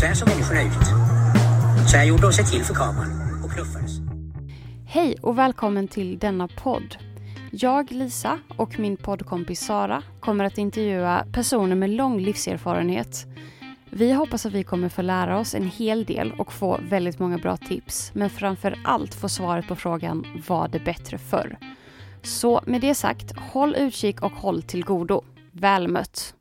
Så här såg människorna ut. Så här gjorde de sig till för kameran och knuffades. Hej och välkommen till denna podd. Jag, Lisa, och min poddkompis Sara kommer att intervjua personer med lång livserfarenhet. Vi hoppas att vi kommer få lära oss en hel del och få väldigt många bra tips. Men framför allt få svaret på frågan var det bättre förr? Så med det sagt, håll utkik och håll till godo. Väl mött!